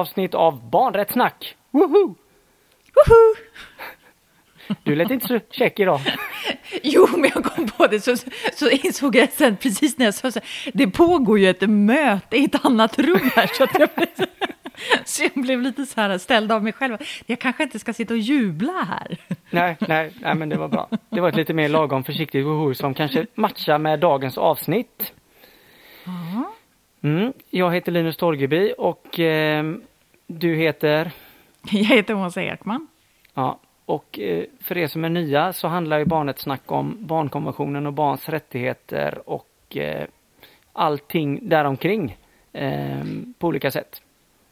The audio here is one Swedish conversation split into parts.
avsnitt av Barnrättssnack! Woho! Woho! Du lät inte så check idag. Jo, men jag kom på det så, så insåg jag sen precis när jag sa så här, det pågår ju ett möte i ett annat rum här så att jag, så jag blev lite så här ställd av mig själv. Jag kanske inte ska sitta och jubla här. Nej, nej, nej, men det var bra. Det var ett lite mer lagom försiktigt woho som kanske matchar med dagens avsnitt. Mm, jag heter Linus Torgeby och eh, du heter? Jag heter Åsa Ekman. Ja, och eh, för er som är nya så handlar ju Barnet snack om barnkonventionen och barns rättigheter och eh, allting däromkring eh, på olika sätt.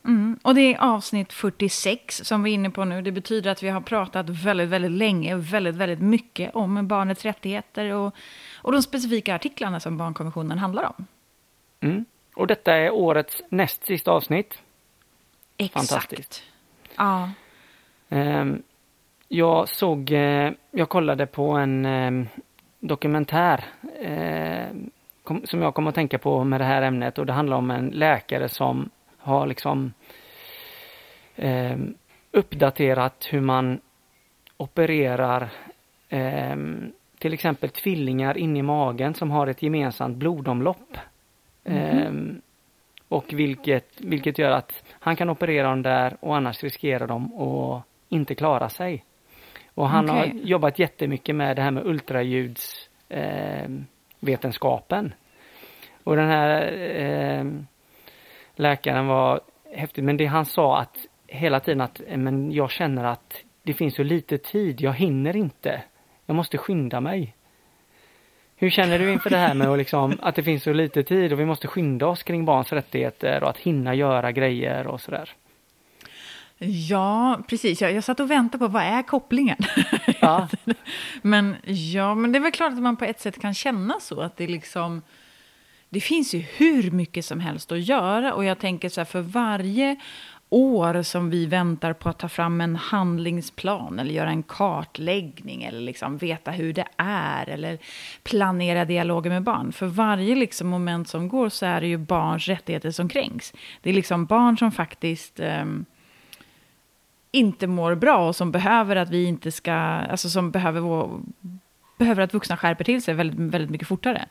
Mm, och det är avsnitt 46 som vi är inne på nu. Det betyder att vi har pratat väldigt, väldigt länge och väldigt, väldigt mycket om barnets rättigheter och, och de specifika artiklarna som barnkonventionen handlar om. Mm. Och detta är årets näst sista avsnitt. Exakt. Fantastiskt. Ja. Um, jag såg, eh, jag kollade på en eh, dokumentär eh, kom, som jag kom att tänka på med det här ämnet och det handlar om en läkare som har liksom ehm, uppdaterat hur man opererar ehm, till exempel tvillingar in i magen som har ett gemensamt blodomlopp. Mm. Och vilket, vilket gör att han kan operera dem där och annars riskerar de att inte klara sig. Och han okay. har jobbat jättemycket med det här med ultraljudsvetenskapen. Eh, och den här eh, läkaren var häftig, men det han sa att hela tiden att men jag känner att det finns så lite tid, jag hinner inte. Jag måste skynda mig. Hur känner du inför det här med att, liksom, att det finns så lite tid och vi måste skynda oss kring barns rättigheter och att hinna göra grejer och sådär? Ja, precis. Jag, jag satt och väntade på vad är kopplingen? Ja. men ja, men det är väl klart att man på ett sätt kan känna så att det liksom det finns ju hur mycket som helst att göra och jag tänker så här för varje år som vi väntar på att ta fram en handlingsplan eller göra en kartläggning eller liksom veta hur det är eller planera dialoger med barn. För varje liksom moment som går så är det ju barns rättigheter som kränks. Det är liksom barn som faktiskt eh, inte mår bra och som behöver att vi inte ska, alltså som behöver, vår, behöver att vuxna skärper till sig väldigt, väldigt mycket fortare.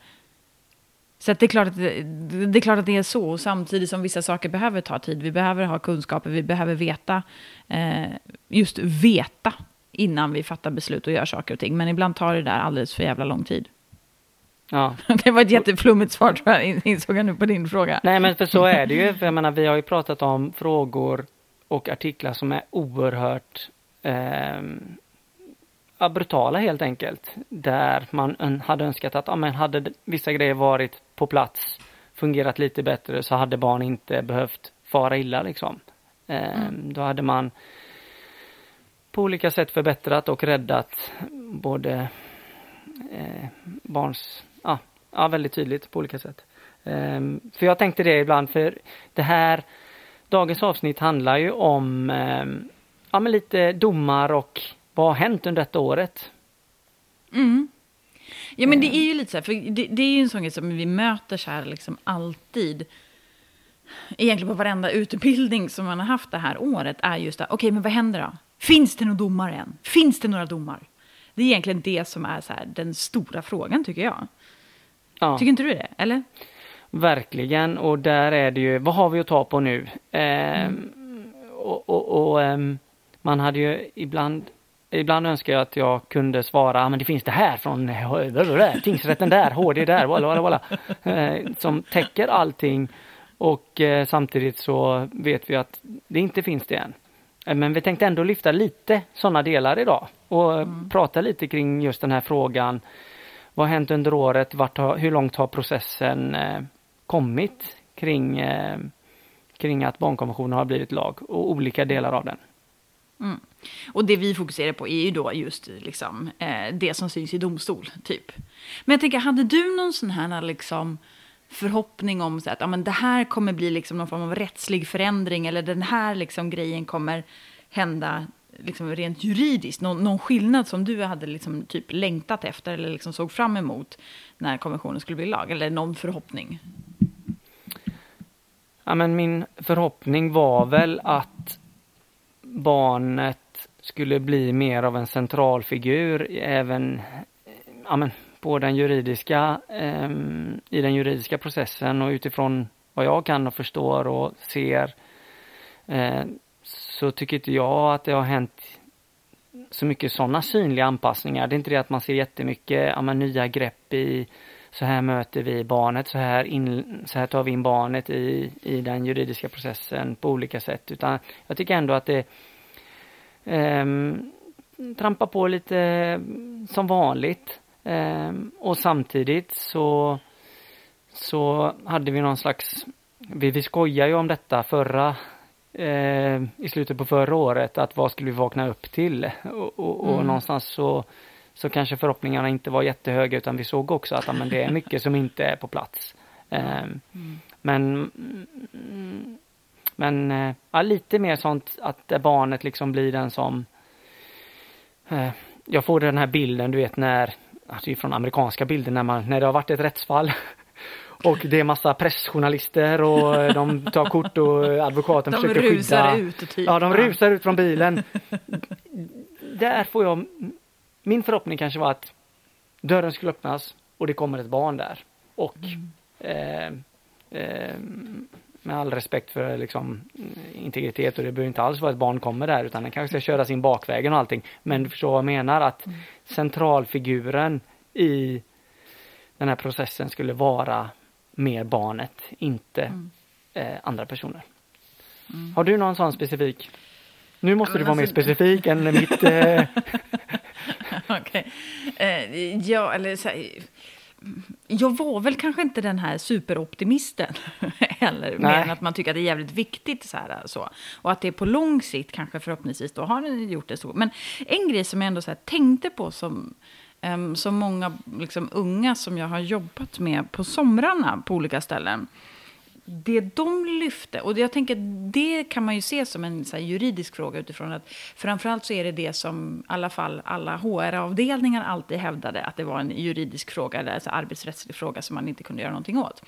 Så det, är klart att det, är klart att det är så, samtidigt som vissa saker behöver ta tid. Vi behöver ha kunskaper, vi behöver veta, eh, just veta innan vi fattar beslut och gör saker och ting. Men ibland tar det där alldeles för jävla lång tid. Ja. Det var ett jätteflummigt svar tror jag, insåg jag nu på din fråga. Nej men för så är det ju, för jag menar vi har ju pratat om frågor och artiklar som är oerhört eh, brutala helt enkelt. Där man hade önskat att, ja men hade vissa grejer varit på plats, fungerat lite bättre så hade barn inte behövt fara illa liksom. Eh, mm. Då hade man på olika sätt förbättrat och räddat både eh, barns, ja, ja väldigt tydligt på olika sätt. Eh, för jag tänkte det ibland, för det här Dagens avsnitt handlar ju om eh, ja, men lite domar och vad har hänt under detta året? Mm. Ja men det är ju lite så här, för det, det är ju en sån grej som vi möter så här liksom alltid. Egentligen på varenda utbildning som man har haft det här året är just det, okej okay, men vad händer då? Finns det några domar än? Finns det några domar? Det är egentligen det som är så här, den stora frågan tycker jag. Ja. Tycker inte du det? Eller? Verkligen och där är det ju, vad har vi att ta på nu? Eh, mm. Och, och, och eh, man hade ju ibland Ibland önskar jag att jag kunde svara, men det finns det här från tingsrätten där, HD där, walla, walla, walla, eh, som täcker allting. Och eh, samtidigt så vet vi att det inte finns det än. Eh, men vi tänkte ändå lyfta lite sådana delar idag och mm. prata lite kring just den här frågan. Vad har hänt under året? Har, hur långt har processen kommit kring, kring att barnkonventionen har blivit lag och olika delar av den. Mm. Och det vi fokuserar på är ju då just liksom, eh, det som syns i domstol, typ. Men jag tänker, hade du någon sån här liksom, förhoppning om så att ja, men det här kommer bli liksom någon form av rättslig förändring eller den här liksom, grejen kommer hända liksom, rent juridiskt? Någon, någon skillnad som du hade liksom, typ längtat efter eller liksom, såg fram emot när konventionen skulle bli lag? Eller någon förhoppning? ja men min förhoppning var väl att barnet skulle bli mer av en central figur även ja men, på den juridiska, eh, i den juridiska processen och utifrån vad jag kan och förstår och ser eh, så tycker inte jag att det har hänt så mycket sådana synliga anpassningar. Det är inte det att man ser jättemycket ja, men, nya grepp i så här möter vi barnet, så här, in, så här tar vi in barnet i, i den juridiska processen på olika sätt. Utan jag tycker ändå att det eh, trampar på lite som vanligt. Eh, och samtidigt så, så hade vi någon slags, vi, vi skojar ju om detta förra eh, i slutet på förra året att vad skulle vi vakna upp till? Och, och, och mm. någonstans så, så kanske förhoppningarna inte var jättehöga utan vi såg också att men det är mycket som inte är på plats. Mm. Men men eh, ja, lite mer sånt att barnet liksom blir den som eh, jag får den här bilden, du vet när, alltså från amerikanska bilder när man, när det har varit ett rättsfall och det är massa pressjournalister och de tar kort och advokaten de försöker skydda. De rusar ut typ. Ja, de rusar ut från bilen. Där får jag, min förhoppning kanske var att dörren skulle öppnas och det kommer ett barn där. Och mm. eh, eh, med all respekt för liksom integritet och det behöver inte alls vara att barn kommer där utan den kanske ska köra sin bakvägen och allting. Men du förstår vad jag menar att mm. centralfiguren i den här processen skulle vara mer barnet, inte mm. eh, andra personer. Mm. Har du någon sån specifik? Nu måste du vara alltså, mer specifik än mitt... Eh... Okej. Eh, ja, eller så här, jag var väl kanske inte den här superoptimisten heller, mer än att man tycker att det är jävligt viktigt så här, så. Och att det på lång sikt kanske förhoppningsvis då har gjort det så. Men en grej som jag ändå så här, tänkte på som um, så många liksom, unga som jag har jobbat med på somrarna på olika ställen. Det de lyfte, och jag tänker det kan man ju se som en här, juridisk fråga utifrån att framförallt så är det det som i alla fall alla HR-avdelningar alltid hävdade att det var en juridisk fråga, eller alltså arbetsrättslig fråga som man inte kunde göra någonting åt.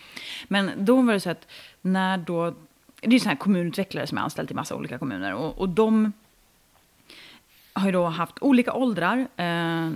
Men då var det så att när då, det är ju här kommunutvecklare som är anställd i massa olika kommuner och, och de har ju då haft olika åldrar. Eh,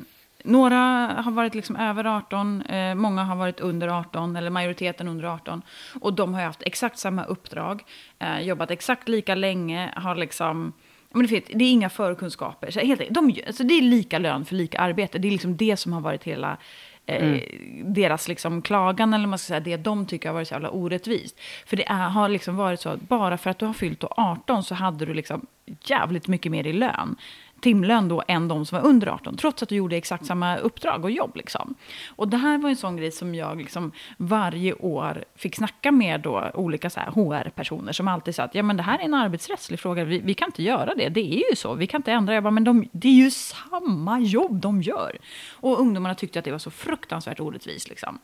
några har varit liksom över 18, eh, många har varit under 18, eller majoriteten under 18. Och de har haft exakt samma uppdrag, eh, jobbat exakt lika länge, har liksom... Men det, det är inga förkunskaper. Så helt, de, alltså det är lika lön för lika arbete. Det är liksom det som har varit hela eh, mm. deras liksom klagan, eller man ska säga det de tycker har varit så jävla orättvist. För det är, har liksom varit så att bara för att du har fyllt 18 så hade du liksom jävligt mycket mer i lön timlön då än de som var under 18, trots att du gjorde exakt samma uppdrag och jobb. Liksom. Och det här var en sån grej som jag liksom varje år fick snacka med då olika HR-personer som alltid sa att ja, men det här är en arbetsrättslig fråga, vi, vi, kan inte göra det, det är ju så, vi kan inte ändra. Jag bara, men de, det är ju samma jobb de gör. Och ungdomarna tyckte att det var så fruktansvärt orättvist. Liksom.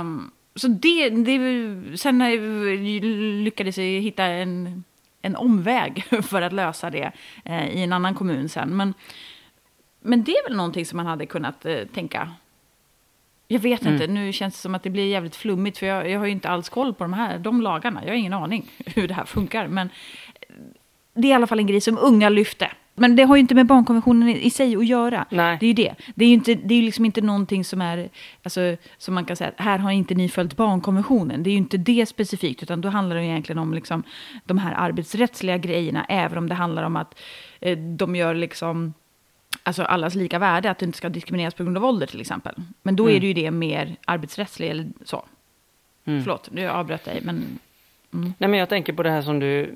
Um, så det, det, sen eh, lyckades jag hitta en en omväg för att lösa det eh, i en annan kommun sen. Men, men det är väl någonting som man hade kunnat eh, tänka. Jag vet mm. inte, nu känns det som att det blir jävligt flummigt för jag, jag har ju inte alls koll på de här de lagarna. Jag har ingen aning hur det här funkar. Men det är i alla fall en grej som unga lyfte. Men det har ju inte med barnkonventionen i sig att göra. Nej. Det är ju det. Det är ju inte, det är liksom inte någonting som är, alltså, som man kan säga, här har inte ni följt barnkonventionen. Det är ju inte det specifikt, utan då handlar det egentligen om liksom, de här arbetsrättsliga grejerna, även om det handlar om att eh, de gör liksom, alltså allas lika värde, att det inte ska diskrimineras på grund av ålder till exempel. Men då mm. är det ju det mer arbetsrättsligt eller så. Mm. Förlåt, nu avbröt dig, men... Mm. Nej, men jag tänker på det här som du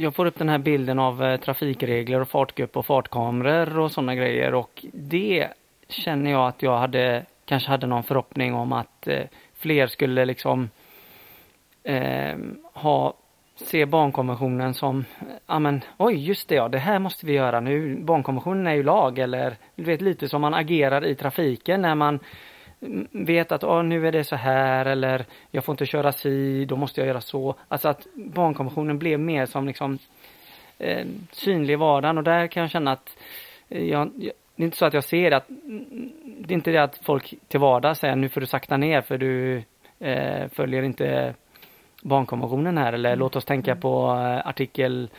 jag får upp den här bilden av eh, trafikregler och fartgupp och fartkameror och sådana grejer och det känner jag att jag hade kanske hade någon förhoppning om att eh, fler skulle liksom eh, ha se barnkonventionen som, ja men oj just det ja, det här måste vi göra nu, barnkonventionen är ju lag eller du vet lite som man agerar i trafiken när man vet att oh, nu är det så här eller jag får inte köra si, då måste jag göra så. Alltså att barnkonventionen blev mer som liksom eh, synlig i vardagen och där kan jag känna att eh, jag, jag, det är inte så att jag ser att det är inte det att folk till vardags säger nu får du sakta ner för du eh, följer inte barnkonventionen här eller Mm. låt oss tänka på eh, artikel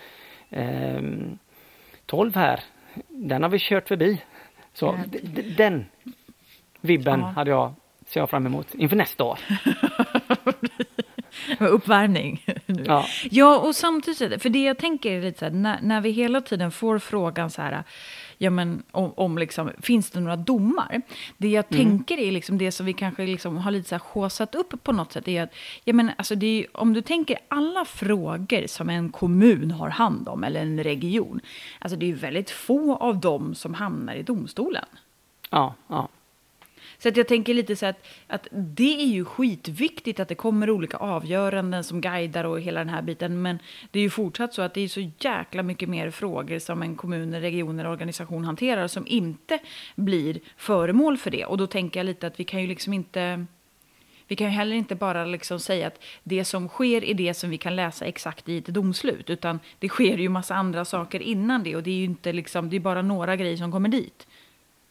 eh, 12 här. Den har vi kört förbi. Så den vibben Ja. hade jag ser jag fram emot inför nästa år. Uppvärmning. Ja. Ja, och samtidigt, för det jag tänker är lite så här, när, när vi hela tiden får frågan så här, ja men om, om liksom, finns det några domar? Det jag tänker är liksom det som vi kanske liksom har lite så här håsat upp på något sätt, är att, ja men alltså det är, om du tänker alla frågor som en kommun har hand om, eller en region, alltså det är ju väldigt få av dem som hamnar i domstolen. Ja, ja. Så att jag tänker lite så att, att det är ju skitviktigt att det kommer olika avgöranden som guidar och hela den här biten. Men det är ju fortsatt så att det är så jäkla mycket mer frågor som en kommun, en region eller organisation hanterar som inte blir föremål för det. Och då tänker jag lite att vi kan ju liksom inte... Vi kan ju heller inte bara liksom säga att det som sker är det som vi kan läsa exakt i ett domslut. Utan det sker ju massa andra saker innan det. Och det är ju inte liksom, det är bara några grejer som kommer dit.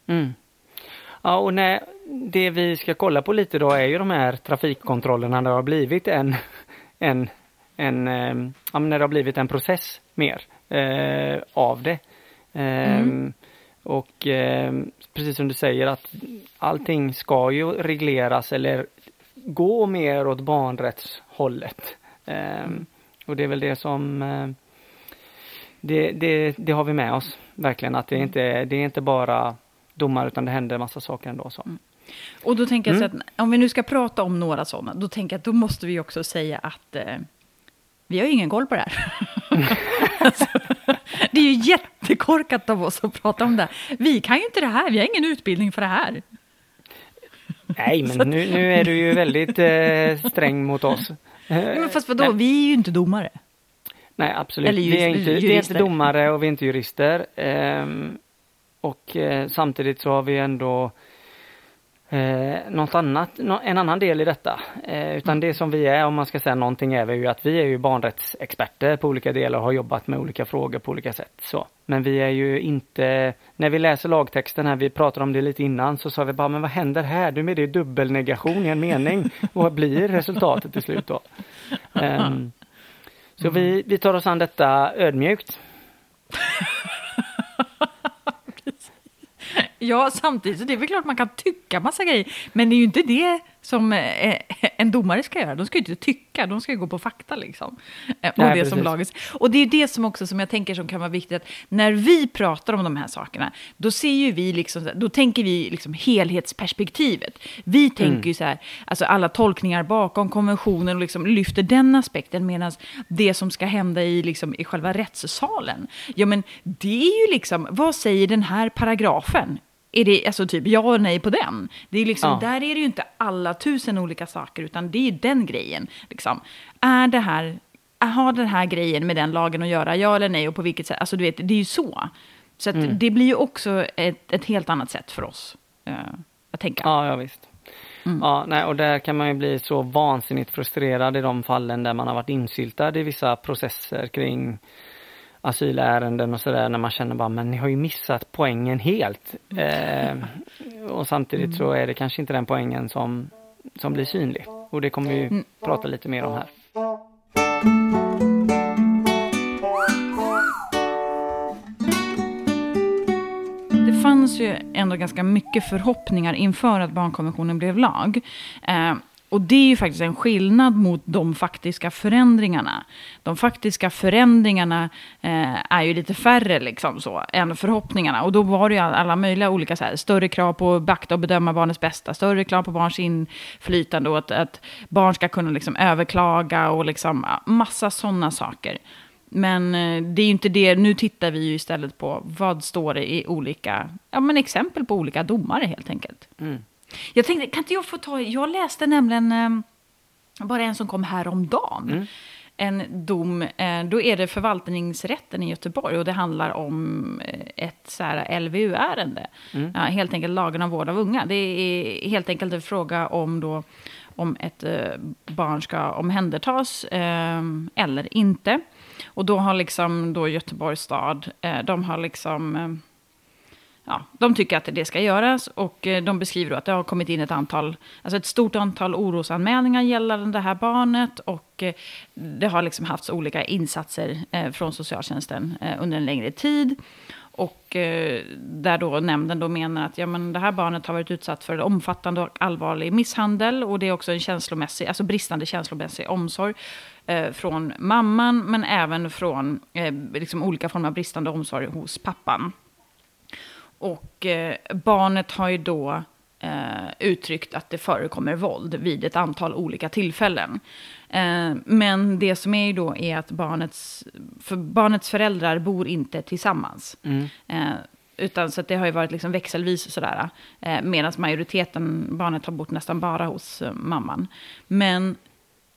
Mm. Ja, och när, det vi ska kolla på lite då är ju de här trafikkontrollerna när det har blivit en, en, en eh, ja, när det har blivit en process mer eh, av det. Eh, Och eh, precis som du säger att allting ska ju regleras eller gå mer åt barnrättshållet. Eh, Och det är väl det som eh, det, det, det har vi med oss verkligen att det är inte, det är inte bara domar utan det händer massa saker ändå. Så. Och då tänker jag så Mm. att om vi nu ska prata om några sådana, då tänker jag att då måste vi också säga att eh, vi har ju ingen koll på det här. alltså, det är ju jättekorkat av oss att prata om det. här. Vi kan ju inte det här, vi har ingen utbildning för det här. Nej men nu, nu är du ju väldigt eh, sträng mot oss. Nej, men fast vadå, Nej. vi är ju inte domare. Nej absolut, Eller vi, är inte, vi är inte domare och vi är inte jurister. Ehm, och eh, samtidigt så har vi ändå eh, något annat, en annan del i detta. Eh, utan det som vi är, om man ska säga någonting, är ju att vi är ju barnrättsexperter på olika delar och har jobbat med olika frågor på olika sätt. Så. Men vi är ju inte, när vi läser lagtexten här, vi pratade om det lite innan, så sa vi bara, men vad händer här? Nu är det dubbelnegation i en mening. Vad blir resultatet till slut då? Ehm, så vi, vi tar oss an detta ödmjukt. Ja, samtidigt, så det är väl klart man kan tycka massa grejer. Men det är ju inte det som eh, en domare ska göra. De ska ju inte tycka, de ska ju gå på fakta liksom. Eh, Och, Nej, det som laget. och det är det som också som jag tänker som kan vara viktigt. Att när vi pratar om de här sakerna, då ser ju vi liksom, då tänker vi liksom helhetsperspektivet. Vi tänker ju så här, alltså alla tolkningar bakom konventionen och liksom lyfter den aspekten. Medan det som ska hända i, liksom, i själva rättssalen, ja men det är ju liksom, vad säger den här paragrafen? Är det alltså typ ja och nej på den? Det är liksom, Ja. Där är det ju inte alla tusen olika saker, utan det är den grejen. Liksom. Är det här, har den här grejen med den lagen att göra, ja eller nej, och på vilket sätt? Alltså du vet, det är ju så. Så Mm. det blir ju också ett, ett helt annat sätt för oss uh, att tänka. Ja, ja visst. Mm. Ja, nej, och där kan man ju bli så vansinnigt frustrerad i de fallen där man har varit insyltad i vissa processer kring asylärenden och sådär när man känner bara men ni har ju missat poängen helt. Eh, och samtidigt så är det kanske inte den poängen som, som blir synlig. Och det kommer vi ju prata lite mer om här. Det fanns ju ändå ganska mycket förhoppningar inför att barnkonventionen blev lag. Eh, och det är ju faktiskt en skillnad mot de faktiska förändringarna. De faktiska förändringarna eh, är ju lite färre liksom så, än förhoppningarna. Och då var det ju alla möjliga olika, så här, större krav på att beakta och bedöma barnets bästa, större krav på barns inflytande och att, att barn ska kunna liksom överklaga och liksom, massa sådana saker. Men eh, det är ju inte det, nu tittar vi ju istället på vad står det i olika, ja men exempel på olika domare helt enkelt. Mm. Jag tänkte, kan inte jag få ta, jag läste nämligen eh, bara en som kom häromdagen. Mm. En dom, eh, då är det förvaltningsrätten i Göteborg och det handlar om eh, ett så här LVU-ärende. Mm. Ja, helt enkelt lagen om vård av unga. Det är helt enkelt en fråga om då om ett eh, barn ska omhändertas eh, eller inte. Och då har liksom då Göteborgs stad, eh, de har liksom... Ja, de tycker att det ska göras och eh, de beskriver att det har kommit in ett antal, alltså ett stort antal orosanmälningar gällande det här barnet och eh, det har liksom haft olika insatser eh, från socialtjänsten under en längre tid. Och där då nämnden då menar att ja, men det här barnet har varit utsatt för omfattande och allvarlig misshandel och det är också en känslomässig, alltså bristande känslomässig omsorg från mamman men även från liksom olika former av bristande omsorg hos pappan. Och eh, barnet har ju då eh, uttryckt att det förekommer våld vid ett antal olika tillfällen. Eh, men det som är ju då är att barnets, för barnets föräldrar bor inte tillsammans. Mm. Eh, utan så det har ju varit liksom växelvis sådär. Eh, Medan majoriteten, barnet har bott nästan bara hos eh, mamman. Men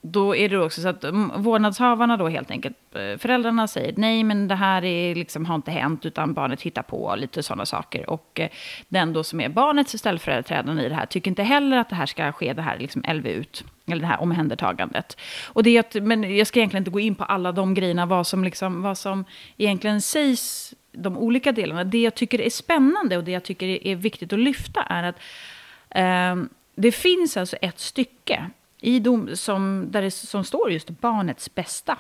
då är det också så att mm, vårdnadshavarna då helt enkelt, eh, föräldrarna säger nej men det här är liksom, har inte hänt utan barnet hittar på lite sådana saker. Och eh, den då som är barnets ställföreträdande i det här tycker inte heller att det här ska ske, det här liksom LVU, eller det här omhändertagandet. Och det är att, men jag ska egentligen inte gå in på alla de grejerna, vad som, liksom, vad som egentligen sägs, de olika delarna. Det jag tycker är spännande och det jag tycker är viktigt att lyfta är att eh, det finns alltså ett stycke i dom, som, där det som står just barnets bästa.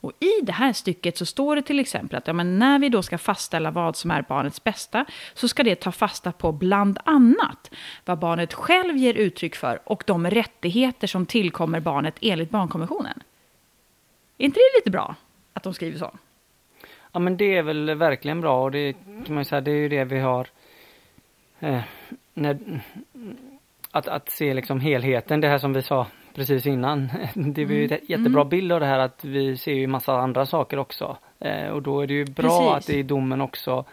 Och i det här stycket så står det till exempel att ja, men när vi då ska fastställa vad som är barnets bästa så ska det ta fasta på bland annat vad barnet själv ger uttryck för och de rättigheter som tillkommer barnet enligt barnkonventionen. Är inte det lite bra att de skriver så? Ja men det är väl verkligen bra och det kan man säga, det är ju det vi har eh, när, att, att se liksom helheten, det här som vi sa precis innan. Det är ju mm. en jättebra mm. bild av det här att vi ser ju massa andra saker också. Eh, och då är det ju bra precis. att det i domen också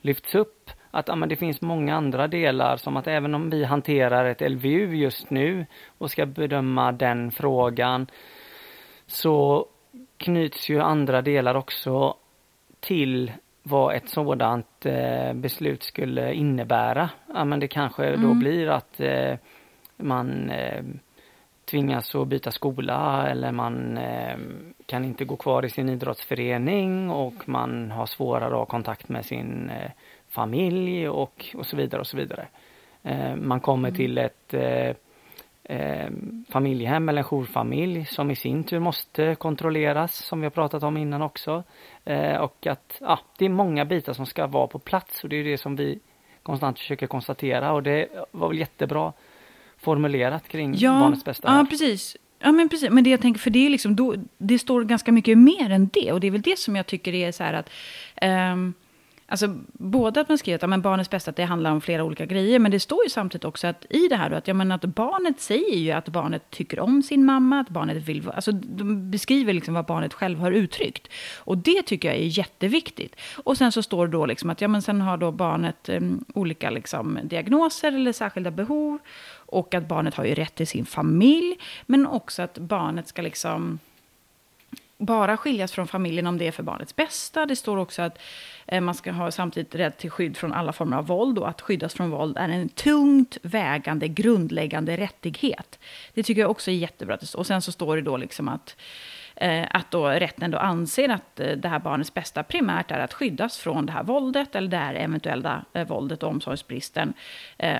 lyfts upp att ja, men det finns många andra delar som att även om vi hanterar ett LVU just nu och ska bedöma den frågan så knyts ju andra delar också till vad ett sådant eh, beslut skulle innebära. Ja men det kanske mm. då blir att eh, man eh, tvingas att byta skola eller man kan inte gå kvar i sin idrottsförening och man har svårare att ha kontakt med sin familj och, och så vidare och så vidare. Man kommer mm. till ett eh, eh, familjehem eller jourfamilj som i sin tur måste kontrolleras som vi har pratat om innan också. Eh, och att ja, det är många bitar som ska vara på plats och det är det som vi konstant försöker konstatera och det var väl jättebra formulerat kring ja, barnets bästa. Här. Ja, precis. Ja, men precis. Men det jag tänker, för det är liksom, då, det står ganska mycket mer än det. Och det är väl det som jag tycker är så här att, um, Alltså både att man skriver att ja, men barnets bästa, att det handlar om flera olika grejer, men det står ju samtidigt också att i det här då, att, ja, men att barnet säger ju att barnet tycker om sin mamma, att barnet vill, alltså de beskriver liksom vad barnet själv har uttryckt. Och det tycker jag är jätteviktigt. Och sen så står det då liksom att ja, men sen har då barnet um, olika liksom, diagnoser eller särskilda behov, och att barnet har ju rätt till sin familj, men också att barnet ska liksom bara skiljas från familjen om det är för barnets bästa. Det står också att eh, man ska ha samtidigt rätt till skydd från alla former av våld och att skyddas från våld är en tungt vägande grundläggande rättighet. Det tycker jag också är jättebra. Och sen så står det då liksom att Eh, att då rätten då anser att eh, det här barnets bästa primärt är att skyddas från det här våldet eller det här eventuella eh, våldet och omsorgsbristen.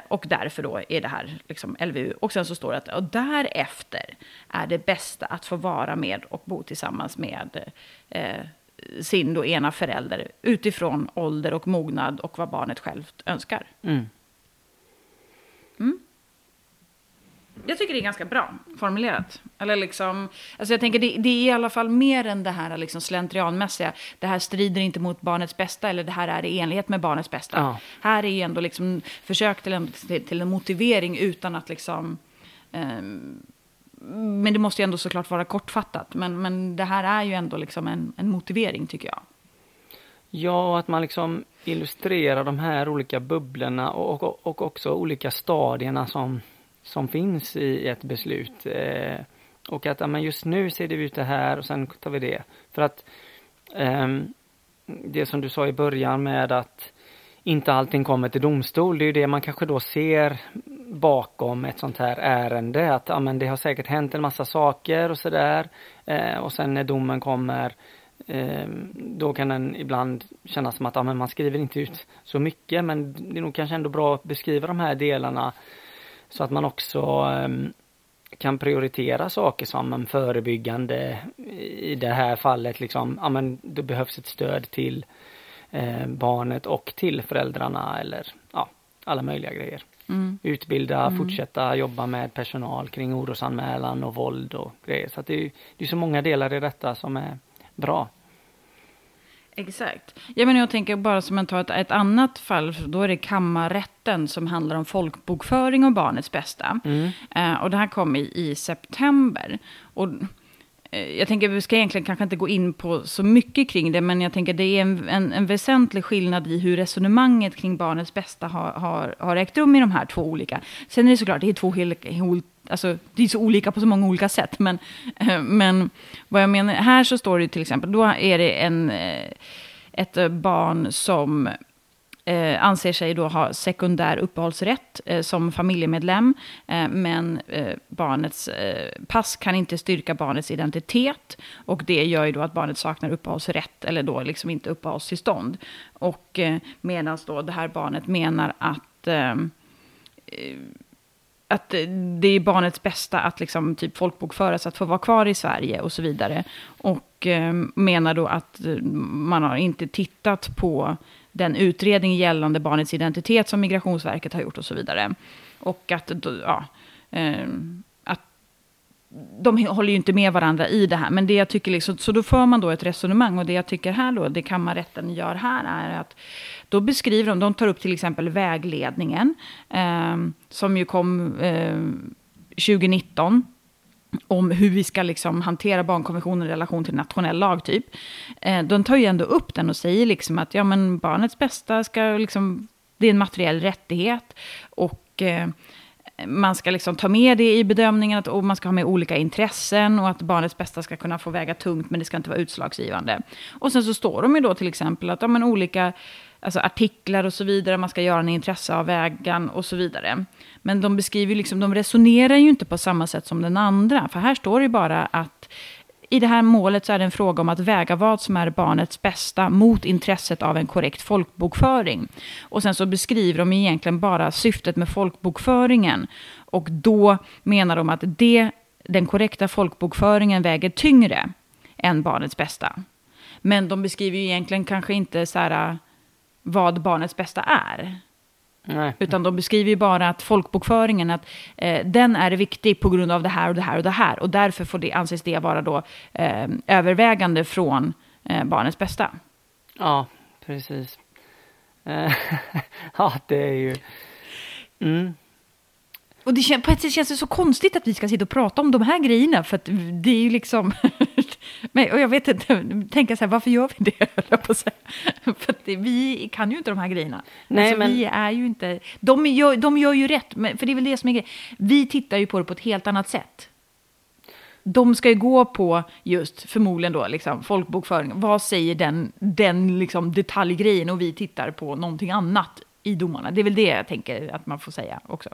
och därför då är det här liksom LVU. Och sen så står det att och därefter är det bästa att få vara med och bo tillsammans med sin då ena förälder utifrån ålder och mognad och vad barnet självt önskar. Mm. Mm. Jag tycker det är ganska bra formulerat. Eller liksom, alltså jag tänker det, det är i alla fall mer än det här liksom slentrianmässiga. Det här strider inte mot barnets bästa eller det här är i enlighet med barnets bästa. Ja. Här är ändå liksom försök till en, till en motivering utan att liksom... Um, men det måste ju ändå såklart vara kortfattat. Men, men det här är ju ändå liksom en, en motivering tycker jag. Ja, och att man liksom illustrerar de här olika bubblorna och, och, och också olika stadierna som som finns i ett beslut. Eh, och att ja, men just nu ser det ut det här och sen tar vi det. För att eh, det som du sa i början med att inte allting kommer till domstol, det är ju det man kanske då ser bakom ett sånt här ärende. Att ja, men det har säkert hänt en massa saker och sådär. Eh, och sen när domen kommer eh, då kan den ibland kännas som att ja, men man skriver inte ut så mycket men det är nog kanske ändå bra att beskriva de här delarna så att man också eh, kan prioritera saker som en förebyggande i det här fallet liksom, ja men det behövs ett stöd till eh, barnet och till föräldrarna eller ja, alla möjliga grejer. Mm. Utbilda, mm. fortsätta jobba med personal kring orosanmälan och våld och grejer. Så att det är, det är så många delar i detta som är bra. Exakt. Jag menar, jag tänker bara som man tar ett, ett annat fall, då är det kammarrätten som handlar om folkbokföring och barnets bästa. Mm. Uh, och det här kom i, i september. Och Eh, jag tänker, vi ska egentligen kanske inte gå in på så mycket kring det, men jag tänker det är en, en, en väsentlig skillnad i hur resonemanget kring barnets bästa har, har, har ägt rum i de här två olika. Sen är det såklart, det är två helt, Alltså, det är så olika på så många olika sätt. Men, eh, men vad jag menar, här så står det till exempel, då är det en, eh, ett barn som eh, anser sig då ha sekundär uppehållsrätt eh, som familjemedlem. Eh, men eh, barnets eh, pass kan inte styrka barnets identitet. Och det gör ju då att barnet saknar uppehållsrätt eller då liksom inte uppehållstillstånd. Och eh, medan då det här barnet menar att eh, eh, att det är barnets bästa att liksom typ folkbokföras, att få vara kvar i Sverige och så vidare. Och eh, menar då att man har inte tittat på den utredning gällande barnets identitet som Migrationsverket har gjort och så vidare. Och att, ja, ehm, att de håller ju inte med varandra i det här. Men det jag tycker liksom, så då för man då ett resonemang och det jag tycker här då, det kammarrätten gör här är att då beskriver de, de tar upp till exempel vägledningen, eh, som ju kom eh, 2019 om hur vi ska liksom hantera barnkonventionen i relation till nationell lag. Typ. Eh, de tar ju ändå upp den och säger liksom att ja, men barnets bästa ska liksom, det är en materiell rättighet. Och eh, man ska liksom ta med det i bedömningen att, och man ska ha med olika intressen och att barnets bästa ska kunna få väga tungt men det ska inte vara utslagsgivande. Och sen så står de ju då till exempel att ja, men olika alltså artiklar och så vidare, man ska göra en intresseavvägan och så vidare. Men de beskriver liksom, de resonerar ju inte på samma sätt som den andra, för här står det ju bara att i det här målet så är det en fråga om att väga vad som är barnets bästa mot intresset av en korrekt folkbokföring. Och sen så beskriver de egentligen bara syftet med folkbokföringen. Och då menar de att det, den korrekta folkbokföringen väger tyngre än barnets bästa. Men de beskriver ju egentligen kanske inte så här vad barnets bästa är. Nej. Utan de beskriver ju bara att folkbokföringen, att eh, den är viktig på grund av det här och det här och det här. Och därför får det, anses det vara då eh, övervägande från eh, barnets bästa. Ja, precis. Eh, ja, det är ju... Mm. Och det, på ett sätt känns det så konstigt att vi ska sitta och prata om de här grejerna, för att det är ju liksom... Men, och jag vet inte, tänka så här, varför gör vi det? på så För det, vi kan ju inte de här grejerna. Nej, alltså, men... Vi är ju inte... De gör, de gör ju rätt, men, för det är väl det som är grejen. Vi tittar ju på det på ett helt annat sätt. De ska ju gå på just, förmodligen då, liksom, folkbokföring. Vad säger den, den liksom, detaljgrejen? Och vi tittar på någonting annat i domarna. Det är väl det jag tänker att man får säga också.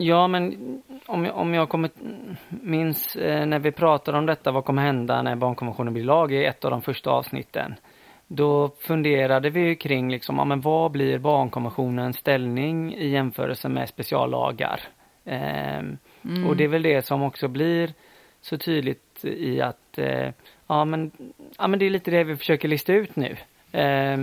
Ja, men om jag, om jag kommer, minns eh, när vi pratade om detta, vad kommer hända när barnkonventionen blir lag i ett av de första avsnitten. Då funderade vi kring liksom, ja, men vad blir barnkonventionens ställning i jämförelse med speciallagar? Eh, mm. Och det är väl det som också blir så tydligt i att eh, ja, men, ja men det är lite det vi försöker lista ut nu. Eh,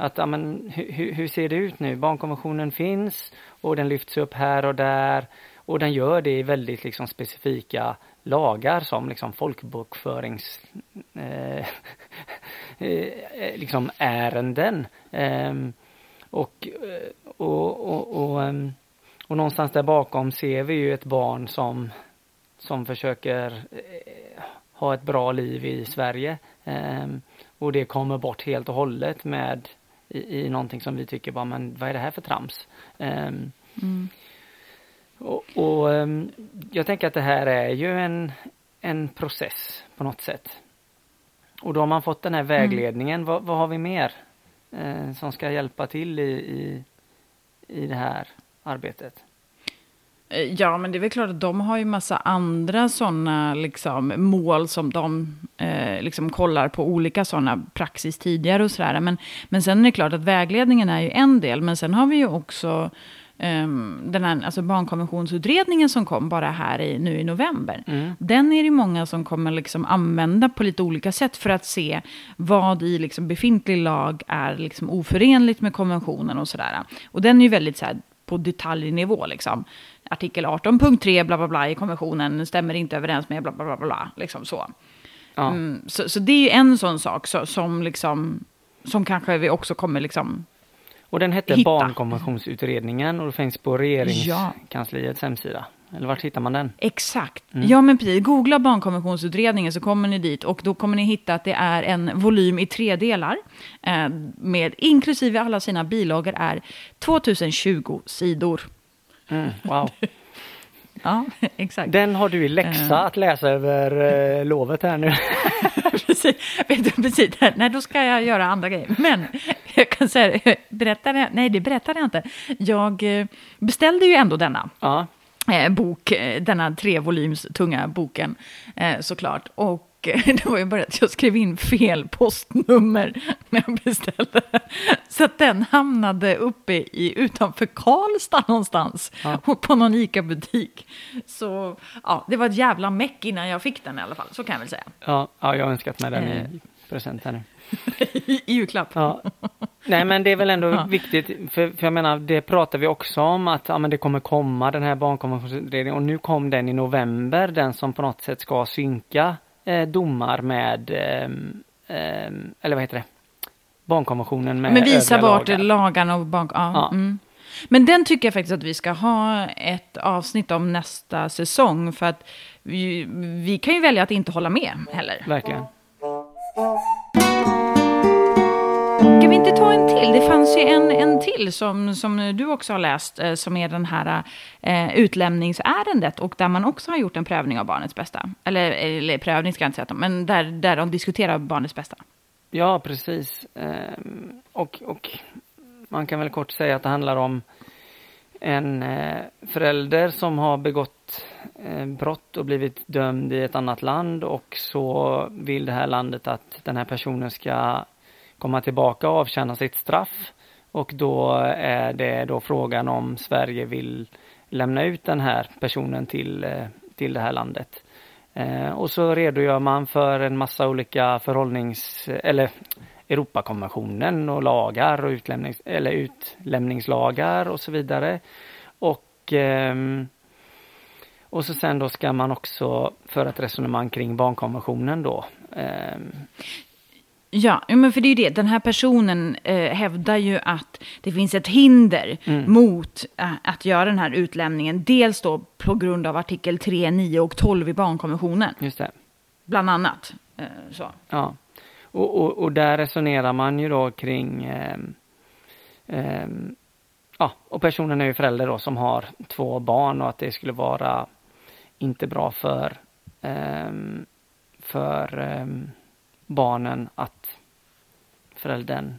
att ja, men, hur, hur ser det ut nu? Barnkonventionen finns och den lyfts upp här och där och den gör det i väldigt liksom specifika lagar som liksom folkbokförings eh, eh liksom ärenden. Ehm, eh, och, och, och, och, och någonstans där bakom ser vi ju ett barn som som försöker eh, ha ett bra liv i Sverige. Ehm, och det kommer bort helt och hållet med i, i någonting som vi tycker bara, men vad är det här för trams? Um, mm. Och, och um, jag tänker att det här är ju en, en process på något sätt. Och då har man fått den här mm. vägledningen. Mm. Vad, vad, har vi mer eh, som ska hjälpa till i, i, i det här arbetet? Eh, ja, men det är väl klart att de har ju massa andra sådana liksom, mål som de eh, liksom kollar på olika sådana praxis tidigare och sådär. Men, men sen är det klart att vägledningen är ju en del, men sen har vi ju också um, den här alltså barnkonventionsutredningen som kom bara här i, nu i november. Mm. Den är det många som kommer liksom använda på lite olika sätt för att se vad i liksom befintlig lag är liksom oförenligt med konventionen och sådär. Och den är ju väldigt så här, på detaljnivå. Liksom. Artikel 18.3 bla bla bla i konventionen stämmer inte överens med bla bla bla. bla liksom så. Ja. Mm, så, så det är ju en sån sak så, som, liksom, som kanske vi också kommer liksom och den hette hitta. Barnkonventionsutredningen och det finns på regeringskansliets ja. hemsida. Eller vart hittar man den? Exakt. Mm. Ja, men precis. Googla barnkonventionsutredningen så kommer ni dit och då kommer ni hitta att det är en volym i tre delar. Eh, med inklusive alla sina bilagor är 2020 sidor. Mm, wow. ja, exakt. Den har du i läxa uh. att läsa över uh, lovet här nu. precis. Vet du, precis. Nej, då ska jag göra andra grejer. Men jag kan säga, berättade, nej det berättade jag inte. Jag eh, beställde ju ändå denna. Ja. Eh, bok, eh, denna tunga boken eh, såklart. Och det var ju bara att jag skrev in fel postnummer när jag beställde. Så att den hamnade uppe i, utanför Karlstad någonstans. Ja. Och på någon ICA-butik. Så ja, det var ett jävla meck innan jag fick den i alla fall. Så kan jag väl säga. Ja, ja jag har önskat mig den i present här nu. I julklapp. Ja. Nej men det är väl ändå ja. viktigt, för, för, jag menar det pratar vi också om att ja, men det kommer komma den här barnkonventionsutredningen och nu kom den i november, den som på något sätt ska synka eh, domar med, eh, eh, eller vad heter det, barnkonventionen med Men visa vart lagar. lagarna och barn... Ja. ja. Mm. Men den tycker jag faktiskt att vi ska ha ett avsnitt om nästa säsong. För att vi, vi kan ju välja att inte hålla med heller. Verkligen. Ska vi inte ta en till? Det fanns ju en, en till som, som du också har läst, eh, som är den här eh, utlämningsärendet och där man också har gjort en prövning av barnets bästa. Eller, eller prövning ska jag inte säga, men där, där de diskuterar barnets bästa. Ja, precis. Ehm, och, och man kan väl kort säga att det handlar om en eh, förälder som har begått eh, brott och blivit dömd i ett annat land och så vill det här landet att den här personen ska komma tillbaka och avtjäna sitt straff. Och då är det då frågan om Sverige vill lämna ut den här personen till, eh, till det här landet. Eh, och så redogör man för en massa olika förhållnings eller Europakonventionen och lagar och utlämnings, eller utlämningslagar och så vidare. Och, eh, och så sen då ska man också föra ett resonemang kring barnkonventionen då. Ehm. Eh, Ja, men för det är ju det. Den här personen eh, hävdar ju att det finns ett hinder mm. mot äh, att göra den här utlämningen. Dels då på grund av artikel 3, 9 och 12 i barnkonventionen. Just det. Bland annat. Eh, så. Ja, och, och, och, där resonerar man ju då kring eh, Ja, och personen är ju förälder då som har två barn och att det skulle vara inte bra för för barnen att föräldern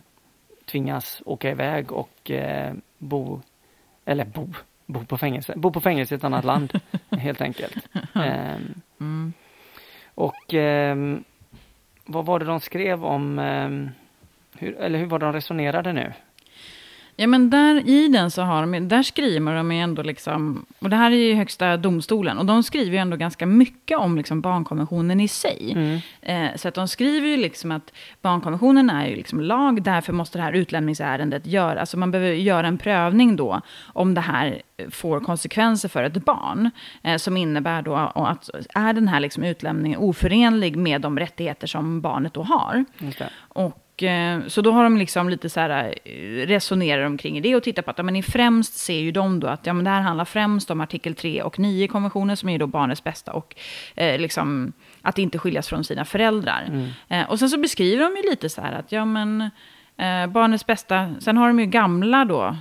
tvingas åka iväg och eh, bo, eller bo, bo på fängelse, bo på fängelse i ett annat land helt enkelt. Eh, mm. Och eh, vad var det de skrev om, ehm, hur, eller hur var det de resonerade nu? Ja, men där i den så har de, där skriver de ändå liksom, och det här är ju högsta domstolen, och de skriver ju ändå ganska mycket om liksom barnkonventionen i sig. Mm. Eh, så att de skriver ju liksom att barnkonventionen är ju liksom lag, därför måste det här utlämningsärendet göra, alltså man behöver göra en prövning då, om det här får konsekvenser för ett barn, eh, som innebär då att är den här liksom utlämningen oförenlig med de rättigheter som barnet då har. Och Eh, så då har de liksom lite så här, eh, resonerar omkring det och tittar på att ja, men främst ser ju de då att ja, men det här handlar främst om artikel 3 och 9 i konventionen som är då barnets bästa och eh, liksom att inte skiljas från sina föräldrar. Mm. Eh, och sen så beskriver de ju lite så här att ja men eh, barnets bästa, sen har de ju gamla då,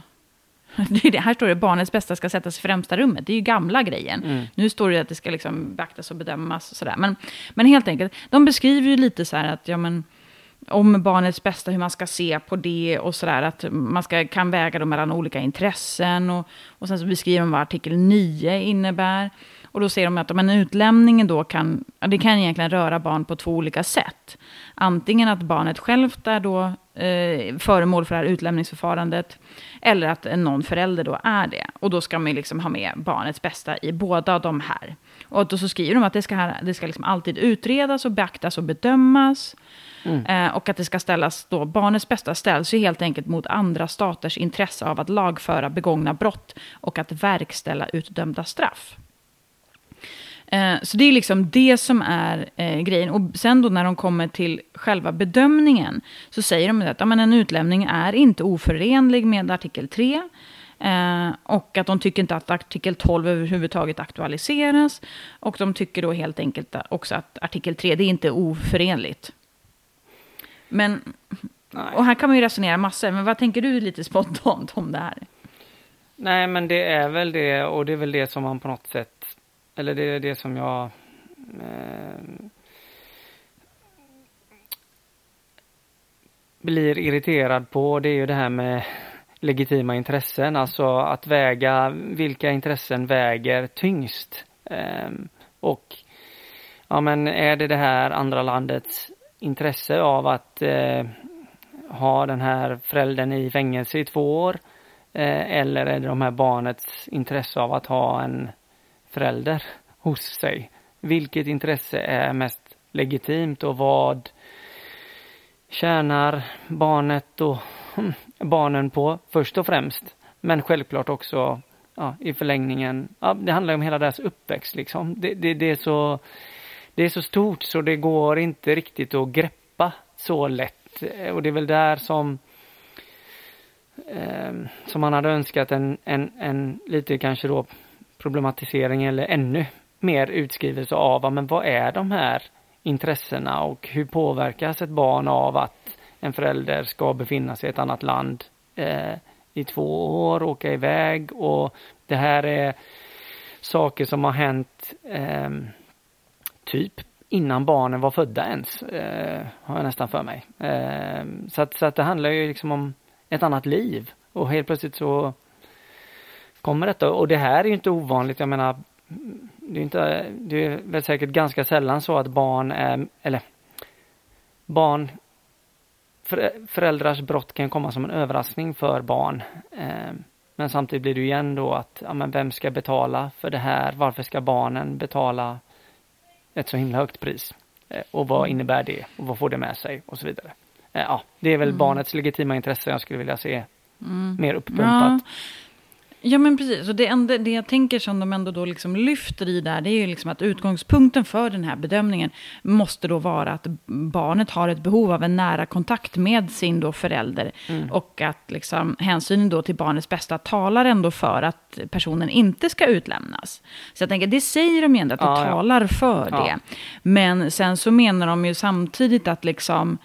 det, här står det barnets bästa ska sättas i främsta rummet. Det är ju gamla grejen. Mm. Nu står det att det ska liksom beaktas och bedömas och sådär. Men, men helt enkelt, de beskriver ju lite så här att ja men om barnets bästa, hur man ska se på det och sådär. Att man ska, kan väga dem mellan olika intressen. Och, och sen så beskriver de vad artikel 9 innebär. Och då ser de att men utlämningen då kan, det kan egentligen röra barn på två olika sätt. Antingen att barnet självt är då eh, föremål för det här utlämningsförfarandet, eller att någon förälder då är det. Och då ska man liksom ha med barnets bästa i båda de här. Och då så skriver de att det ska, det ska liksom alltid utredas och beaktas och bedömas. Mm. Eh, och att det ska ställas då, barnets bästa ställs ju helt enkelt mot andra staters intresse av att lagföra begångna brott och att verkställa utdömda straff. Eh, så det är liksom det som är eh, grejen. Och sen då när de kommer till själva bedömningen så säger de att ja, men en utlämning är inte oförenlig med artikel 3. Eh, och att de tycker inte att artikel 12 överhuvudtaget aktualiseras. Och de tycker då helt enkelt också att artikel 3 det är inte oförenligt. Men, Nej. och här kan man ju resonera massor, men vad tänker du lite spontant om det här? Nej men det är väl det och det är väl det som man på något sätt eller det är det som jag eh, blir irriterad på. Det är ju det här med legitima intressen, alltså att väga vilka intressen väger tyngst. Eh, och ja, men är det det här andra landets intresse av att eh, ha den här föräldern i fängelse i två år? Eh, eller är det de här barnets intresse av att ha en förälder hos sig. Vilket intresse är mest legitimt och vad tjänar barnet och hmm, barnen på först och främst. Men självklart också ja, i förlängningen, ja, det handlar om hela deras uppväxt liksom. Det, det, det, är så, det är så stort så det går inte riktigt att greppa så lätt. Eh, och det är väl där som eh, som man hade önskat en, en, en lite kanske då problematisering eller ännu mer utskrivelse av men vad är de här intressena och hur påverkas ett barn av att en förälder ska befinna sig i ett annat land eh, i två år, åka iväg och det här är saker som har hänt eh, typ innan barnen var födda ens, eh, har jag nästan för mig. Eh, så, att, så att det handlar ju liksom om ett annat liv och helt plötsligt så kommer detta och det här är ju inte ovanligt. Jag menar, det är inte, det är väl säkert ganska sällan så att barn är, eller barn, föräldrars brott kan komma som en överraskning för barn. Eh, men samtidigt blir det igen då att, ja men vem ska betala för det här? Varför ska barnen betala ett så himla högt pris? Eh, och vad innebär det? Och vad får det med sig? Och så vidare. Eh, ja, det är väl mm. barnets legitima intresse jag skulle vilja se mm. mer uppumpat. Ja. Ja, men precis. Och det, enda, det jag tänker som de ändå då liksom lyfter i där, det är ju liksom att utgångspunkten för den här bedömningen måste då vara att barnet har ett behov av en nära kontakt med sin då förälder. Mm. Och att liksom hänsynen då till barnets bästa talar ändå för att personen inte ska utlämnas. Så jag tänker, det säger de ju ändå, att det ja, talar för ja. det. Men sen så menar de ju samtidigt att liksom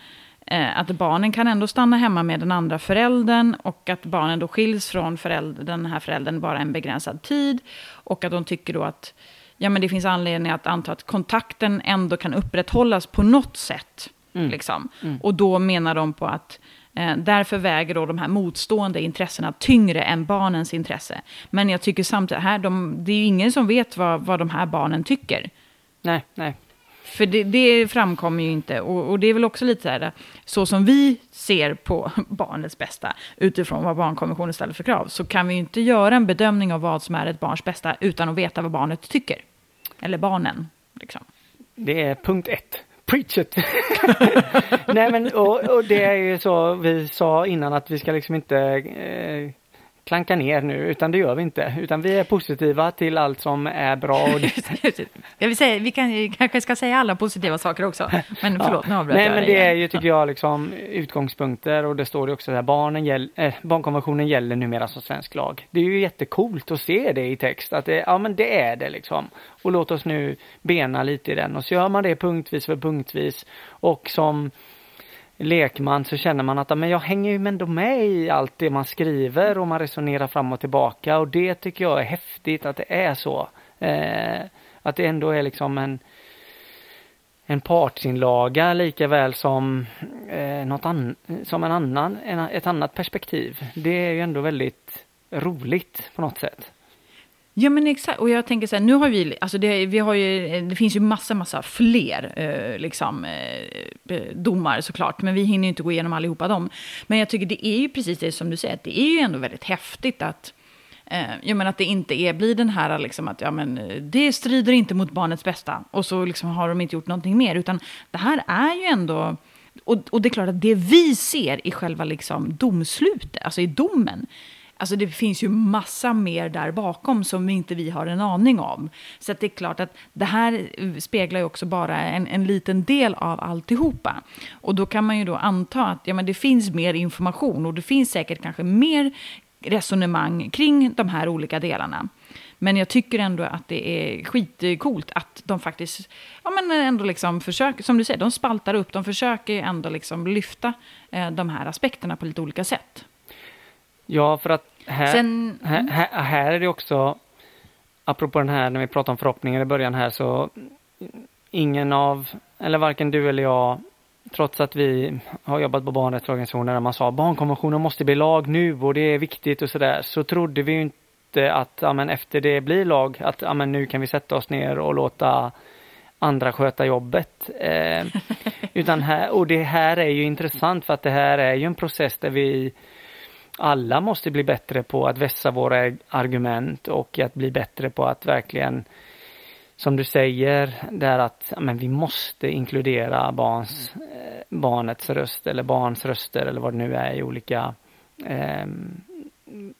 att barnen kan ändå stanna hemma med den andra föräldern och att barnen då skiljs från förälder, den här föräldern bara en begränsad tid. Och att de tycker då att ja, men det finns anledning att anta att kontakten ändå kan upprätthållas på något sätt. Mm. Liksom. Mm. Och då menar de på att eh, därför väger då de här motstående intressena tyngre än barnens intresse. Men jag tycker samtidigt, här, de, det är ju ingen som vet vad, vad de här barnen tycker. Nej, nej. För det, det framkommer ju inte. Och, och, det är väl också lite så här, så som vi ser på barnets bästa utifrån vad barnkonventionen ställer för krav, så kan vi ju inte göra en bedömning av vad som är ett barns bästa utan att veta vad barnet tycker. Eller barnen, liksom. Det är punkt ett. Preach it! Nej men och, och, det är ju så vi sa innan att vi ska liksom inte eh, klanka ner nu, utan det gör vi inte. Utan vi är positiva till allt som är bra. Och det... jag vill säga, vi kan, kanske ska säga alla positiva saker också. Men förlåt, ja. nu avbröt Nej, men det är ju, tycker jag, liksom utgångspunkter och det står ju också där, barnen gäll, äh, barnkonventionen gäller numera som svensk lag. Det är ju jättekult att se det i text, att det, ja men det är det liksom. Och låt oss nu bena lite i den och så gör man det punktvis för punktvis. Och som lekman så känner man att men jag hänger ju ändå med i allt det man skriver och man resonerar fram och tillbaka och det tycker jag är häftigt att det är så. Eh, att det ändå är liksom en en partsinlaga lika väl som, eh, något an, som en annan, en, ett annat perspektiv. Det är ju ändå väldigt roligt på något sätt. Ja men exakt, och jag tänker så här, nu har vi, alltså det, vi har ju, det finns ju massa, massa fler eh, liksom, eh, eh, domar såklart, men vi hinner ju inte gå igenom allihopa dem. Men jag tycker det är ju precis det som du säger, att det är ju ändå väldigt häftigt att Eh, jag menar att det inte är, blir den här liksom att ja, men, det strider inte mot barnets bästa och så liksom har de inte gjort någonting mer. Utan det här är ju ändå, och, och det är klart att det vi ser i själva liksom domslutet, alltså i domen, Alltså det finns ju massa mer där bakom som inte vi har en aning om. Så det är klart att det här eh, speglar ju också bara en, en liten del av alltihopa. Och då kan man ju då anta att ja, men det finns mer information och det finns säkert kanske mer resonemang kring de här olika delarna. Men jag tycker ändå att det är skitcoolt att de faktiskt, ja men ändå liksom försöker, som du säger, de spaltar upp, de försöker ändå liksom lyfta eh, de här aspekterna på lite olika sätt. Ja, för att här, Sen, här, mm. här, här, är det också, apropå den här, när vi pratade om förhoppningar i början här, så ingen av, eller varken du eller jag trots att vi har jobbat på barnrättsorganisationer där man sa barnkonventionen måste bli lag nu och det är viktigt och sådär, så trodde vi ju inte att ja, men efter det blir lag, att ja, men nu kan vi sätta oss ner och låta andra sköta jobbet. Eh, utan här, och det här är ju intressant för att det här är ju en process där vi alla måste bli bättre på att vässa våra argument och att bli bättre på att verkligen som du säger, där att men vi måste inkludera barns, eh, barnets röst eller barns röster eller vad det nu är i olika eh,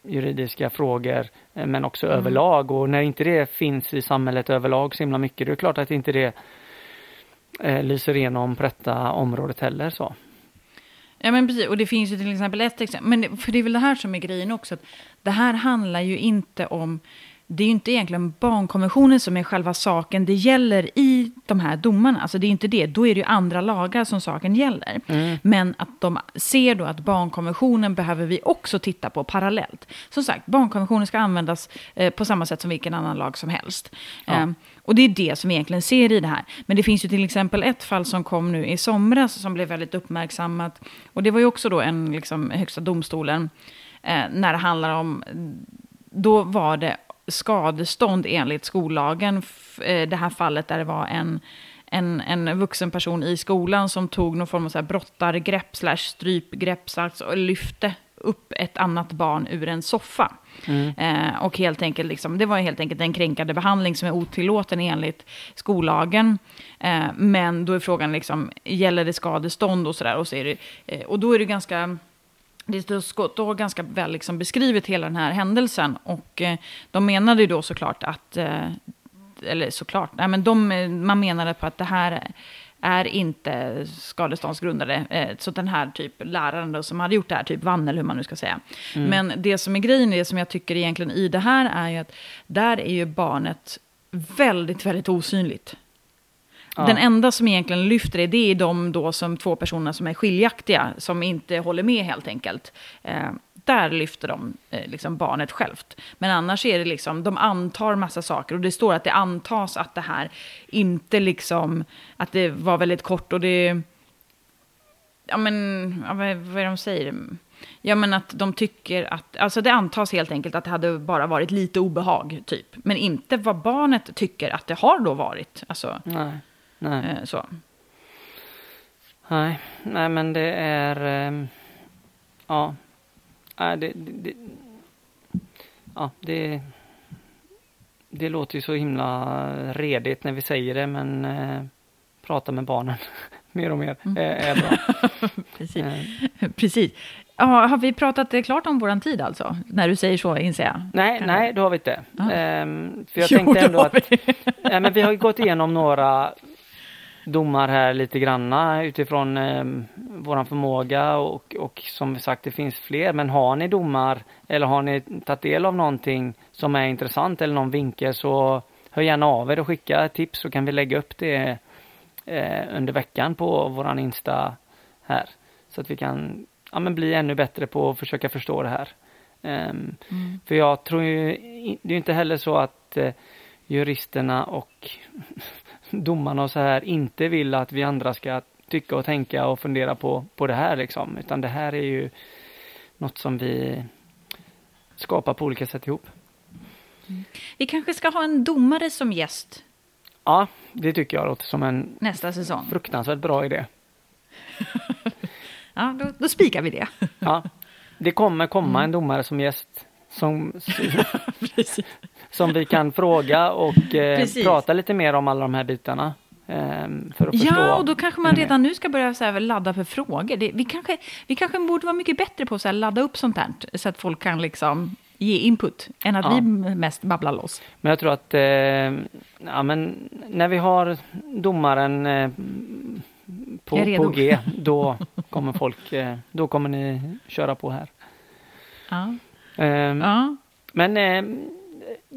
juridiska frågor, eh, men också mm. överlag. Och när inte det finns i samhället överlag så himla mycket, det är klart att inte det eh, lyser igenom på detta området heller. så. Ja men precis, och det finns ju till exempel ett exempel, men för det är väl det här som är grejen också, att det här handlar ju inte om det är ju inte egentligen barnkonventionen som är själva saken det gäller i de här domarna. Alltså det är inte det, då är det ju andra lagar som saken gäller. Mm. Men att de ser då att barnkonventionen behöver vi också titta på parallellt. Som sagt, barnkonventionen ska användas eh, på samma sätt som vilken annan lag som helst. Ja. Eh, och det är det som vi egentligen ser i det här. Men det finns ju till exempel ett fall som kom nu i somras som blev väldigt uppmärksammat. Och det var ju också då en, liksom, högsta domstolen, eh, när det handlar om då var det skadestånd enligt skollagen. Eh, det här fallet där det var en, en, en vuxen person i skolan som tog någon form av så här brottargrepp slash strypgrepp och lyfte upp ett annat barn ur en soffa. Mm. Eh, och helt enkelt, liksom, det var helt enkelt en kränkande behandling som är otillåten enligt skollagen. Eh, men då är frågan, liksom, gäller det skadestånd och sådär? Och, så eh, och då är det ganska det står ganska väl liksom beskrivet hela den här händelsen. Och eh, de menade ju då såklart att, eh, eller såklart, nej men de, man menade på att det här är inte skadeståndsgrundade. Eh, så den här typ läraren då, som hade gjort det här, typ vann eller hur man nu ska säga. Mm. Men det som är grejen, det som jag tycker egentligen i det här är ju att där är ju barnet väldigt, väldigt osynligt. Ja. Den enda som egentligen lyfter det, det är de då som två personer som är skiljaktiga, som inte håller med helt enkelt. Eh, där lyfter de eh, liksom barnet självt. Men annars är det liksom, de antar massa saker och det står att det antas att det här inte liksom, att det var väldigt kort och det, ja men, ja, vad, vad är det de säger? Ja men att de tycker att, alltså det antas helt enkelt att det hade bara varit lite obehag typ. Men inte vad barnet tycker att det har då varit. Alltså, Nej. Nej. Eh, så. Nej, nej men det är... Eh, ja. Nej, det, det, ja, det... Det låter ju så himla redigt när vi säger det men eh, prata med barnen mer och mer mm. är, är bra. Precis. Eh. Precis. Ja, har vi pratat klart om våran tid alltså? När du säger så inser jag. Nej, nej, då har vi inte. Ehm, för jag jo, tänkte ändå att... ja, men vi har gått igenom några domar här lite granna utifrån eh, våran förmåga och, och som sagt det finns fler. Men har ni domar eller har ni tagit del av någonting som är intressant eller någon vinkel så hör gärna av er och skicka tips så kan vi lägga upp det eh, under veckan på våran Insta här. Så att vi kan ja, men bli ännu bättre på att försöka förstå det här. Um, mm. För jag tror ju, det är inte heller så att eh, juristerna och domarna och så här inte vill att vi andra ska tycka och tänka och fundera på, på det här liksom. Utan det här är ju något som vi skapar på olika sätt ihop. Vi kanske ska ha en domare som gäst Ja, det tycker jag låter som en nästa säsong. fruktansvärt bra idé. Ja, då, då spikar vi det. Ja, det kommer komma en domare som gäst som, Precis. Som vi kan fråga och eh, prata lite mer om alla de här bitarna. Eh, för att förstå. Ja, och då kanske man redan nu ska börja så här, ladda för frågor. Det, vi, kanske, vi kanske borde vara mycket bättre på att ladda upp sånt här, så att folk kan liksom ge input, än att Ja. vi mest babblar loss. Men jag tror att eh, ja, men när vi har domaren eh, på, på G, då kommer folk, eh, då kommer ni köra på här. Ja. Eh, ja. Men eh,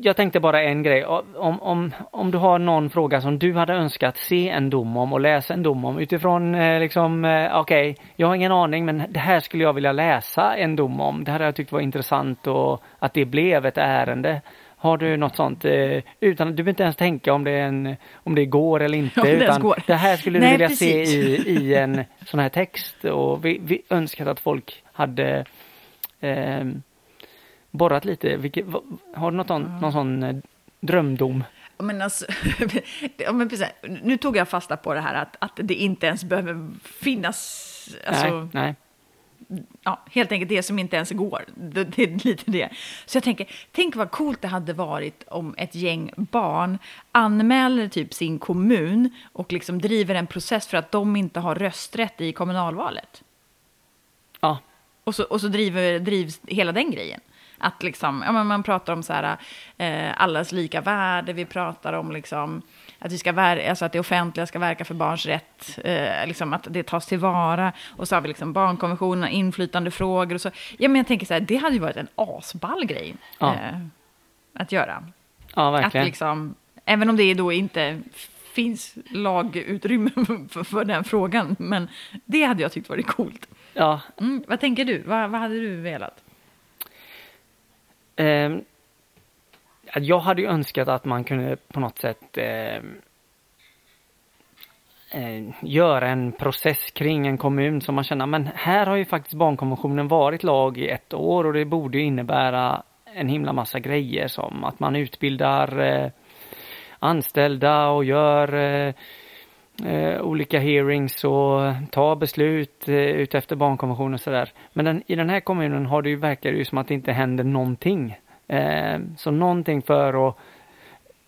jag tänkte bara en grej. Om, om, om du har någon fråga som du hade önskat se en dom om och läsa en dom om utifrån eh, liksom, eh, okej, jag har ingen aning men det här skulle jag vilja läsa en dom om. Det hade jag tyckt var intressant och att det blev ett ärende. Har du något sånt eh, utan du behöver inte ens tänka om det, är en, om det går eller inte det ens utan går. det här skulle du Nej, vilja precis. se i, i en sån här text och vi, vi önskat att folk hade eh, borrat lite. Vilket, har du något sån, någon sån eh, drömdom? Men alltså, men precis, nu tog jag fasta på det här att, att det inte ens behöver finnas, alltså, nej, nej. ja, helt enkelt det som inte ens går. Det, det är lite det. Så jag tänker, tänk vad coolt det hade varit om ett gäng barn anmäler typ sin kommun och liksom driver en process för att de inte har rösträtt i kommunalvalet. Ja, Och så, och så driver, drivs hela den grejen. Att liksom, ja, men man pratar om så här, eh, allas lika värde, vi pratar om liksom, att, vi ska ver- alltså att det offentliga ska verka för barns rätt, eh, liksom att det tas tillvara. Och så har vi liksom barnkonventionen, inflytandefrågor och så. Ja, men jag tänker så här, det hade ju varit en asball grej Ja. eh, att göra. ja Att verkligen. liksom, även om det då inte finns lagutrymme för, för den frågan, men det hade jag tyckt varit coolt. Ja, Mm, vad tänker du? Vad, vad hade du velat? Eh, jag hade ju önskat att man kunde på något sätt eh, eh, göra en process kring en kommun som man känner, men här har ju faktiskt barnkonventionen varit lag i ett år och det borde ju innebära en himla massa grejer som att man utbildar eh, anställda och gör eh, eh, olika hearings och ta beslut eh, utefter barnkonventionen och sådär. Men den, i den här kommunen har det ju, verkar det ju som att det inte händer någonting. Eh, så någonting för att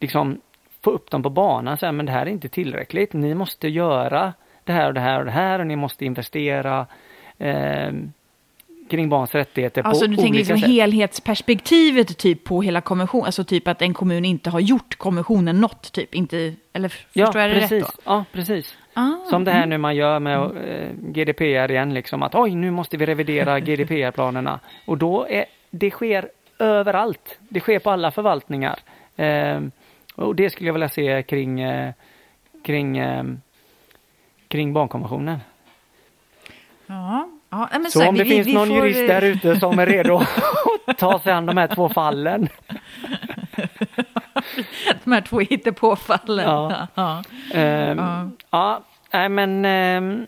liksom få upp dem på banan, så här, men det här är inte tillräckligt. Ni måste göra det här och det här och det här och ni måste investera eh, kring barns rättigheter Alltså på du tänker olika liksom sätt. helhetsperspektivet typ på hela konventionen, alltså typ att en kommun inte har gjort konventionen något typ, inte, eller Ja, förstår jag det precis. rätt då? Ja, precis. Ah, Som det här nu man gör med eh, GDPR igen, liksom att oj, nu måste vi revidera GDPR-planerna. Och då är det sker överallt. Det sker på alla förvaltningar. Eh, och det skulle jag vilja se kring, eh, kring, eh, kring barnkonventionen. Ja, ja men Så här, om det vi- vi- finns vi någon får, jurist där ute som är redo att ta sig an de här två fallen. De här två hittepåfallen. Ja. Ja. Ehm, Ja. ja, nej men ehm,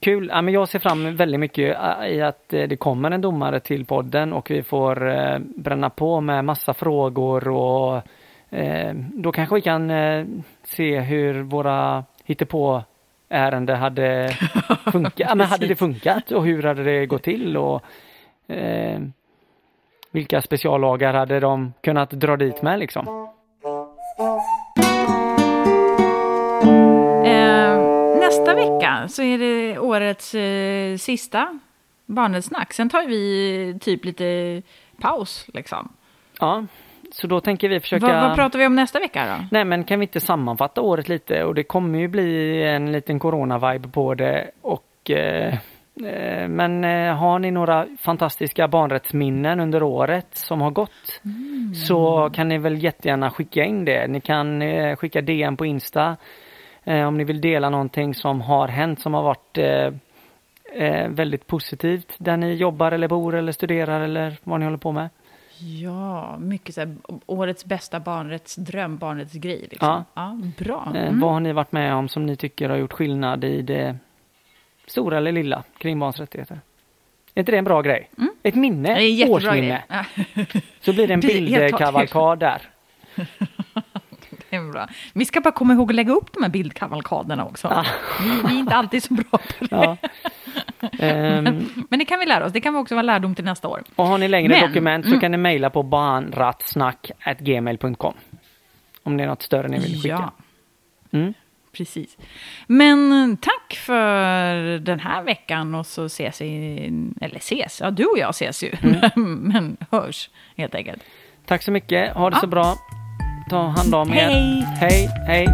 kul. Ja, men jag ser fram väldigt mycket eh, i att eh, det kommer en domare till podden och vi får eh, bränna på med massa frågor och eh, då kanske vi kan eh, se hur våra hittepå ärende hade funkat. ja, men hade det funkat och hur hade det gått till och eh, vilka speciallagar hade de kunnat dra dit med liksom? Eh, nästa vecka så är det årets eh, sista barnetsnack. Sen tar vi typ lite paus liksom. Ja, så då tänker vi försöka... Vad, vad pratar vi om nästa vecka då? Nej men kan vi inte sammanfatta året lite och det kommer ju bli en liten corona-vibe på det och eh, eh, men eh, har ni några fantastiska barnrättsminnen under året som har gått så kan ni väl jättegärna skicka in det. Ni kan eh, skicka DM på Insta eh, om ni vill dela någonting som har hänt som har varit eh, väldigt positivt där ni jobbar eller bor eller studerar eller vad ni håller på med. Ja, mycket så här, årets bästa barnrättsdröm, barnrättsgrej. Liksom. Ja. ja, bra. Eh, Mm. Vad har ni varit med om som ni tycker har gjort skillnad i det stora eller lilla kring barns rättigheter? Är inte det en bra grej? Ett minne, Mm. Det årsminne. Ja, Så blir det en bildkavalkad där. det är bra. Vi ska bara komma ihåg att lägga upp de här bildkavalkaderna också. Vi, vi är inte alltid så bra på det. Ehm, Men det kan vi lära oss. Det kan vi också vara lärdom till nästa år. och har ni längre Men- dokument så mm. kan ni mejla på barnrattsnack.gmail.com. Om det är något större ni vill skicka. Ja, Mm. precis. Men tack för den här veckan och så ses vi, eller ses, ja du och jag ses ju, Mm. men hörs helt enkelt. Tack så mycket, ha det så Ja. bra. Ta hand om er. Hej. Hej, hej.